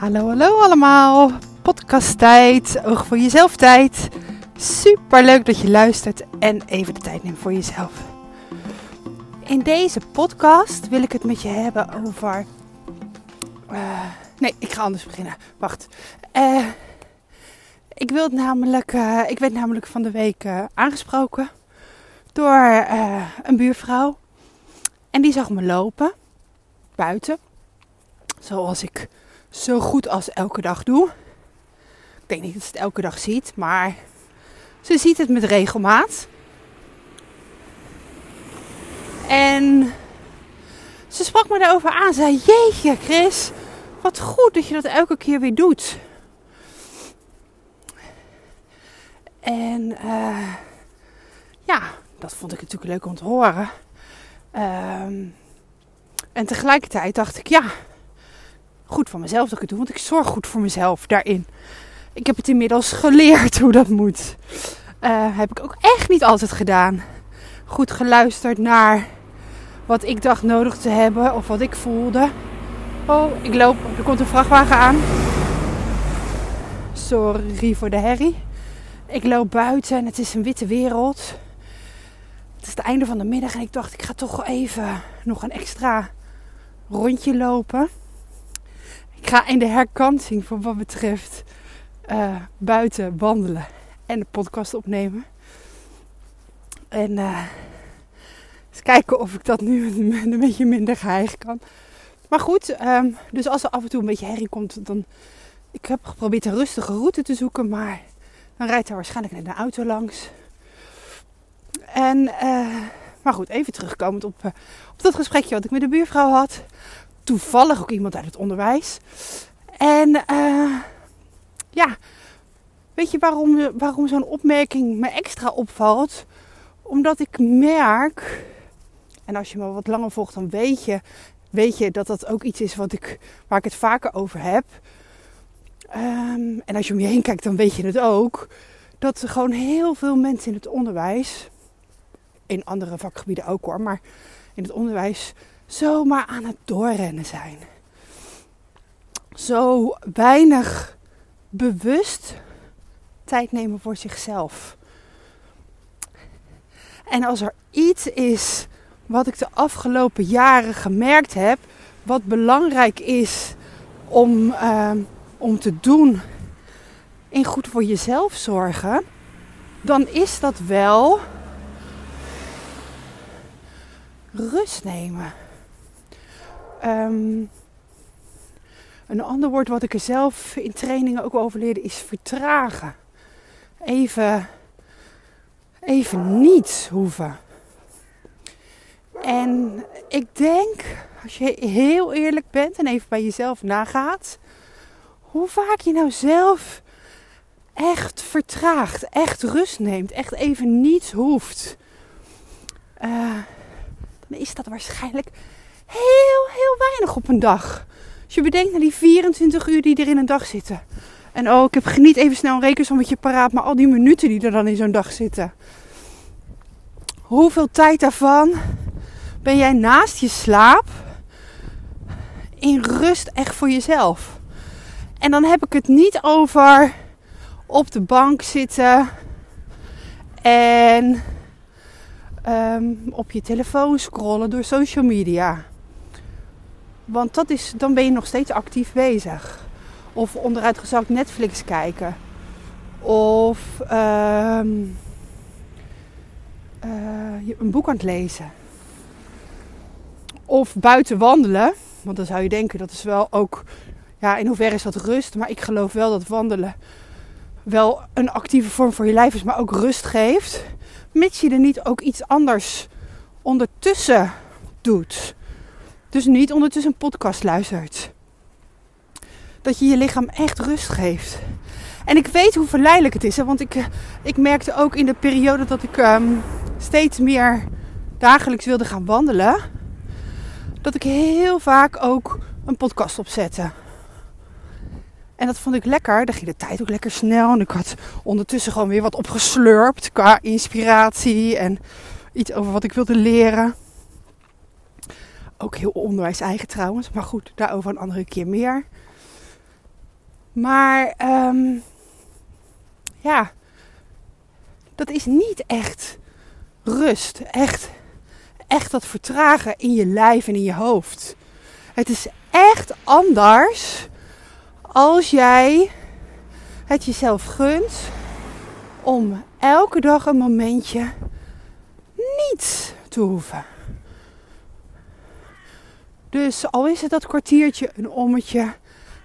Hallo, hallo allemaal. Podcast tijd, oog voor jezelf tijd. Super leuk dat je luistert en even de tijd neemt voor jezelf. In deze podcast wil ik het met je hebben over. Uh, nee, ik ga anders beginnen. Wacht. Uh, ik wil namelijk. Uh, ik werd namelijk van de week aangesproken door een buurvrouw. En die zag me lopen buiten. Zoals ik zo goed als elke dag doe. Ik denk niet dat ze het elke dag ziet, maar ze ziet het met regelmaat. En ze sprak me daarover aan. Zei: Jeetje, Chris, wat goed dat je dat elke keer weer doet. En uh, ja, dat vond ik natuurlijk leuk om te horen. Um, en tegelijkertijd dacht ik, ja, goed voor mezelf dat ik het doe. Want ik zorg goed voor mezelf daarin. Ik heb het inmiddels geleerd hoe dat moet. Uh, heb ik ook echt niet altijd gedaan. Goed geluisterd naar wat ik dacht nodig te hebben of wat ik voelde. Oh, ik loop. Er komt een vrachtwagen aan. Sorry voor de herrie. Ik loop buiten en het is een witte wereld. Het is het einde van de middag en ik dacht, ik ga toch even nog een extra rondje lopen. Ik ga in de herkansing voor wat betreft uh, buiten wandelen en de podcast opnemen. En uh, eens kijken of ik dat nu een beetje minder geheig kan. Maar goed, um, dus als er af en toe een beetje herrie komt, dan. Ik heb geprobeerd een rustige route te zoeken, maar dan rijdt er waarschijnlijk net een auto langs. En, uh, maar goed, even terugkomend op, op dat gesprekje wat ik met de buurvrouw had. Toevallig ook iemand uit het onderwijs. En uh, ja, weet je waarom, waarom zo'n opmerking me extra opvalt? Omdat ik merk, en als je me wat langer volgt, dan weet je, weet je dat dat ook iets is wat ik, waar ik het vaker over heb. Um, en als je om je heen kijkt, dan weet je het ook. Dat er gewoon heel veel mensen in het onderwijs in andere vakgebieden ook hoor, maar in het onderwijs zomaar aan het doorrennen zijn. Zo weinig bewust tijd nemen voor zichzelf. En als er iets is wat ik de afgelopen jaren gemerkt heb, wat belangrijk is om, uh, om te doen in goed voor jezelf zorgen, dan is dat wel rust nemen. Um, een ander woord wat ik er zelf in trainingen ook over leerde is vertragen. Even, even niets hoeven. En ik denk, als je heel eerlijk bent en even bij jezelf nagaat, hoe vaak je nou zelf echt vertraagt, echt rust neemt, echt even niets hoeft. Uh, dan is dat waarschijnlijk heel, heel weinig op een dag. Als je bedenkt naar die 24 uur die er in een dag zitten. En oh, ik heb niet even snel een rekensommetje paraat, maar al die minuten die er dan in zo'n dag zitten. Hoeveel tijd daarvan ben jij naast je slaap in rust echt voor jezelf? En dan heb ik het niet over op de bank zitten en um, op je telefoon scrollen door social media. Want dat is, dan ben je nog steeds actief bezig. Of onderuitgezakt Netflix kijken. Of uh, een boek aan het lezen. Of buiten wandelen. Want dan zou je denken dat is wel ook. Ja, in hoeverre is dat rust? Maar ik geloof wel dat wandelen wel een actieve vorm voor je lijf is, maar ook rust geeft. Mits je er niet ook iets anders ondertussen doet. Dus niet ondertussen een podcast luistert. Dat je je lichaam echt rust geeft. En ik weet hoe verleidelijk het is. Hè? Want ik, eh, ik merkte ook in de periode dat ik um, steeds meer dagelijks wilde gaan wandelen. Dat ik heel vaak ook een podcast opzette. En dat vond ik lekker. Dan ging de tijd ook lekker snel. En ik had ondertussen gewoon weer wat opgeslurpt qua inspiratie en iets over wat ik wilde leren. Ook heel onderwijs eigen trouwens. Maar goed, daarover een andere keer meer. Maar ehm, ja, dat is niet echt rust. Echt, echt dat vertragen in je lijf en in je hoofd. Het is echt anders als jij het jezelf gunt om elke dag een momentje niet te hoeven. Dus al is het dat kwartiertje, een ommetje.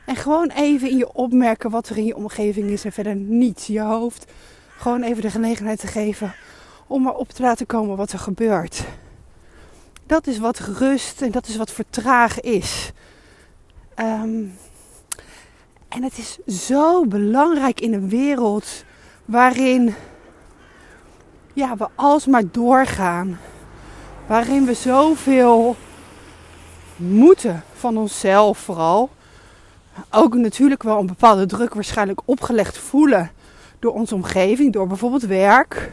En gewoon even in je opmerken wat er in je omgeving is en verder niet je hoofd. Gewoon even de gelegenheid te geven om maar op te laten komen wat er gebeurt. Dat is wat rust en dat is wat vertragen is. Ehm, en het is zo belangrijk in een wereld waarin ja, we alsmaar doorgaan. Waarin we zoveel moeten van onszelf vooral. Ook natuurlijk wel een bepaalde druk waarschijnlijk opgelegd voelen door onze omgeving, door bijvoorbeeld werk.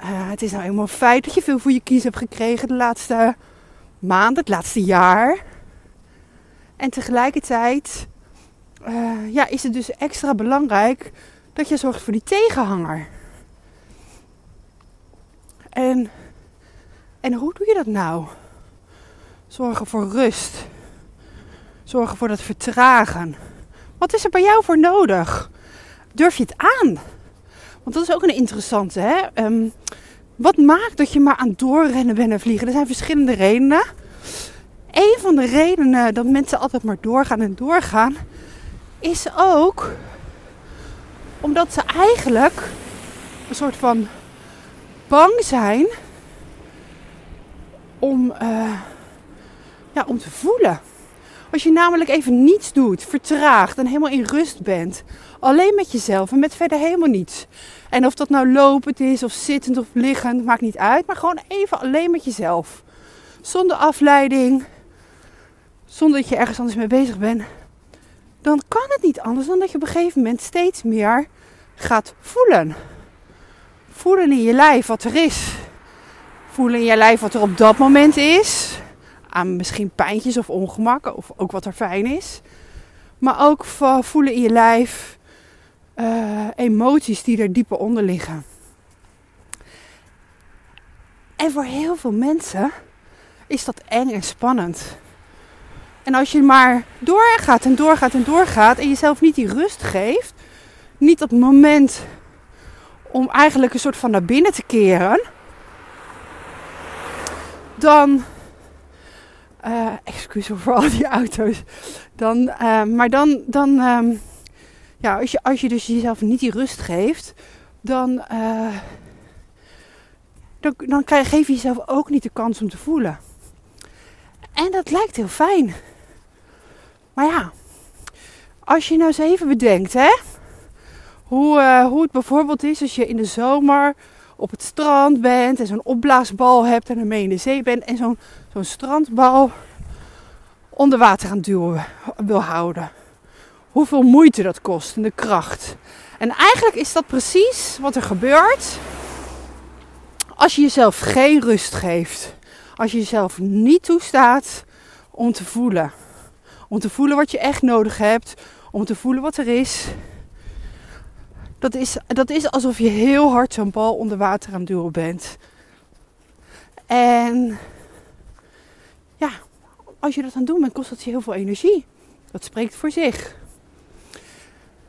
Uh, het is nou een feit dat je veel voor je kies hebt gekregen de laatste maanden, het laatste jaar. En tegelijkertijd uh, ja, is het dus extra belangrijk dat je zorgt voor die tegenhanger. En, en hoe doe je dat nou? Zorgen voor rust. Zorgen voor dat vertragen. Wat is er bij jou voor nodig? Durf je het aan? Want dat is ook een interessante. Hè? Um, wat maakt dat je maar aan het doorrennen bent en vliegen? Er zijn verschillende redenen. Een van de redenen dat mensen altijd maar doorgaan en doorgaan, is ook omdat ze eigenlijk een soort van bang zijn om, uh, ja, om te voelen. Als je namelijk even niets doet, vertraagt en helemaal in rust bent, alleen met jezelf en met verder helemaal niets. En of dat nou lopend is of zittend of liggend, maakt niet uit, maar gewoon even alleen met jezelf. Zonder afleiding, zonder dat je ergens anders mee bezig bent. Dan kan het niet anders dan dat je op een gegeven moment steeds meer gaat voelen. Voelen in je lijf wat er is. Voelen in je lijf wat er op dat moment is. Aan misschien pijntjes of ongemakken. Of ook wat er fijn is. Maar ook voelen in je lijf uh, emoties die er dieper onder liggen. En voor heel veel mensen is dat eng en spannend. En als je maar doorgaat en doorgaat en doorgaat en jezelf niet die rust geeft, niet dat moment om eigenlijk een soort van naar binnen te keren, dan. Uh, excuus voor al die auto's. Dan, uh, maar dan. dan um, ja, als je, als je dus jezelf niet die rust geeft, dan. Uh, dan, dan krijg, geef je jezelf ook niet de kans om te voelen. En dat lijkt heel fijn. Maar ja, als je nou eens even bedenkt, hè hoe, hoe het bijvoorbeeld is als je in de zomer op het strand bent en zo'n opblaasbal hebt en ermee in de zee bent en zo'n zo'n strandbal onder water aan duwen wil houden. Hoeveel moeite dat kost en de kracht. En eigenlijk is dat precies wat er gebeurt als je jezelf geen rust geeft. Als je jezelf niet toestaat om te voelen. Om te voelen wat je echt nodig hebt. Om te voelen wat er is. Dat is, dat is alsof je heel hard zo'n bal onder water aan het duwen bent. En ja, als je dat aan het doen bent, kost dat je heel veel energie. Dat spreekt voor zich.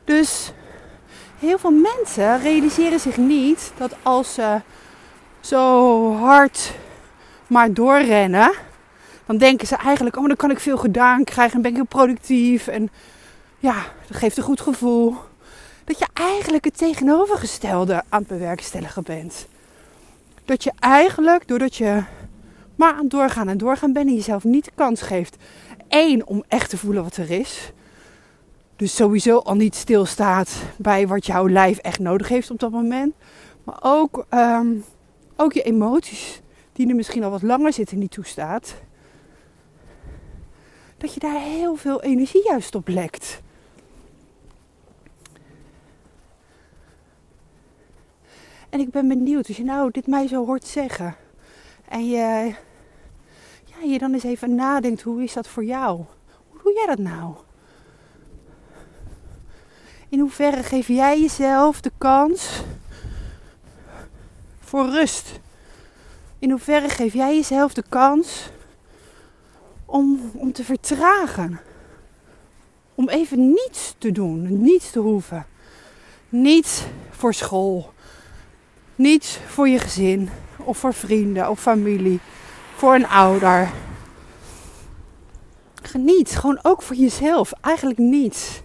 Dus heel veel mensen realiseren zich niet dat als ze zo hard maar doorrennen, dan denken ze eigenlijk, oh dan kan ik veel gedaan krijgen en ben ik heel productief en ja, dat geeft een goed gevoel dat je eigenlijk het tegenovergestelde aan het bewerkstelligen bent. Dat je eigenlijk, doordat je maar aan het doorgaan en doorgaan bent en jezelf niet de kans geeft. één, om echt te voelen wat er is. Dus sowieso al niet stilstaat bij wat jouw lijf echt nodig heeft op dat moment. Maar ook, ehm, ook je emoties, die er misschien al wat langer zitten, niet toestaat. Dat je daar heel veel energie juist op lekt. En ik ben benieuwd, als je nou dit mij zo hoort zeggen. En je, ja, je dan eens even nadenkt, hoe is dat voor jou? Hoe doe jij dat nou? In hoeverre geef jij jezelf de kans voor rust? In hoeverre geef jij jezelf de kans om, om te vertragen? Om even niets te doen, niets te hoeven. Niets voor school, niets voor je gezin of voor vrienden of familie, voor een ouder. Geniet, gewoon ook voor jezelf, eigenlijk niets.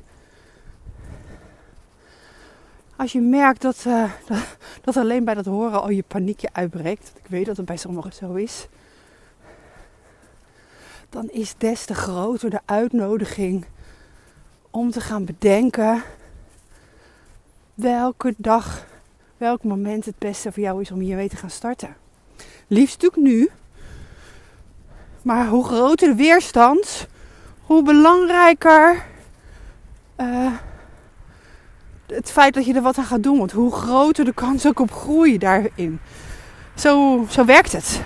Als je merkt dat, uh, dat alleen bij dat horen al je paniekje uitbreekt, ik weet dat het bij sommigen zo is, dan is des te groter de uitnodiging om te gaan bedenken welke dag, welk moment het beste voor jou is om hiermee te gaan starten. Liefst natuurlijk nu. Maar hoe groter de weerstand, hoe belangrijker uh, het feit dat je er wat aan gaat doen. Want hoe groter de kans ook op groei daarin. Zo, zo werkt het.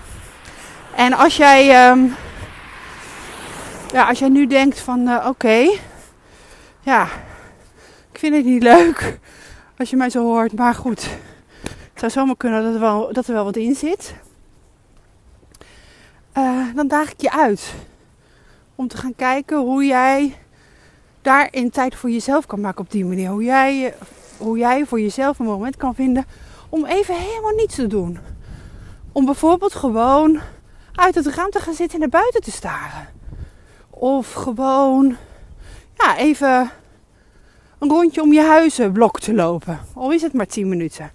En als jij, um, ja, als jij nu denkt van uh, oké, ja, ik vind het niet leuk als je mij zo hoort. Maar goed, het zou zomaar kunnen dat er wel, dat er wel wat in zit. Uh, dan daag ik je uit om te gaan kijken hoe jij daarin tijd voor jezelf kan maken op die manier. Hoe jij, hoe jij voor jezelf een moment kan vinden om even helemaal niets te doen. Om bijvoorbeeld gewoon uit het raam te gaan zitten en naar buiten te staren. Of gewoon ja, even een rondje om je huizenblok te lopen. Al is het maar 10 minuten.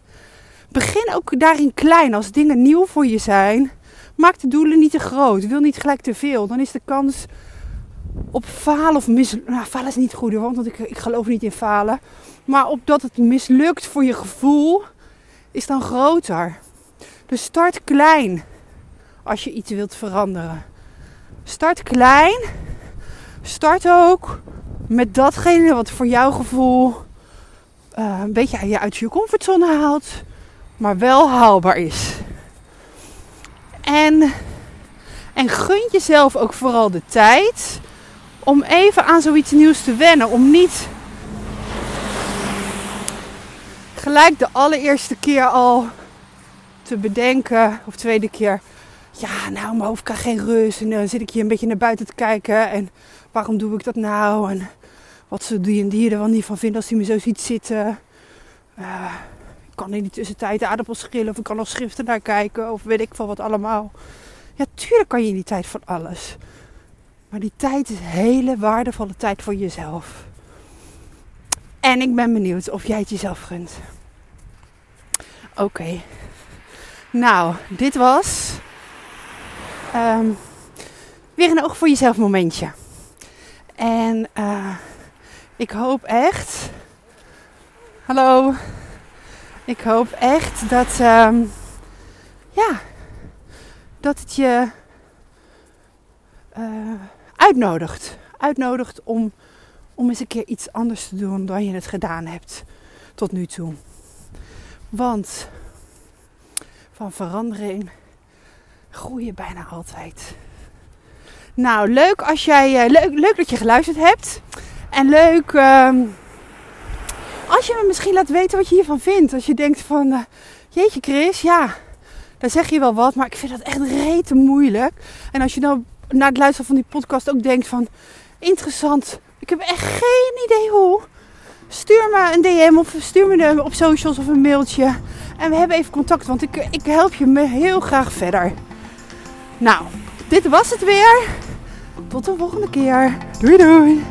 Begin ook daarin klein. Als dingen nieuw voor je zijn, maak de doelen niet te groot. Wil niet gelijk te veel. Dan is de kans op falen of mislukken. Nou, falen is niet goed want ik, ik geloof niet in falen. Maar op dat het mislukt voor je gevoel is dan groter. Dus start klein als je iets wilt veranderen. Start klein. Start ook met datgene wat voor jouw gevoel uh, een beetje je uit je comfortzone haalt, maar wel haalbaar is. En, en gun jezelf ook vooral de tijd om even aan zoiets nieuws te wennen. Om niet gelijk de allereerste keer al te bedenken, of tweede keer, ja, nou, mijn hoofd krijgt geen rust. En dan zit ik hier een beetje naar buiten te kijken. En waarom doe ik dat nou? En wat ze die en die er wel niet van vinden als hij me zo ziet zitten. Ik kan in die tussentijd aardappels schillen of ik kan nog schriften naar kijken of weet ik van wat allemaal. Ja, tuurlijk kan je in die tijd van alles. Maar die tijd is hele waardevolle tijd voor jezelf. En ik ben benieuwd of jij het jezelf gunt. Oké. Nou, dit was um, weer een oog voor jezelf momentje. En uh, ik hoop echt. Hallo. Ik hoop echt dat. Um, ja. Dat het je. Uh, uitnodigt. Uitnodigt om, om eens een keer iets anders te doen dan je het gedaan hebt tot nu toe. Want van verandering groei je bijna altijd. Nou, leuk als jij. Uh, leuk, leuk dat je geluisterd hebt. En leuk um, als je me misschien laat weten wat je hiervan vindt. Als je denkt van, uh, jeetje Chris, ja, daar zeg je wel wat, maar ik vind dat echt rete moeilijk. En als je nou na het luisteren van die podcast ook denkt van, interessant, ik heb echt geen idee hoe. Stuur me een DM of stuur me op socials of een mailtje. En we hebben even contact, want ik, ik help je me heel graag verder. Nou, dit was het weer. Tot de volgende keer. Doei doei.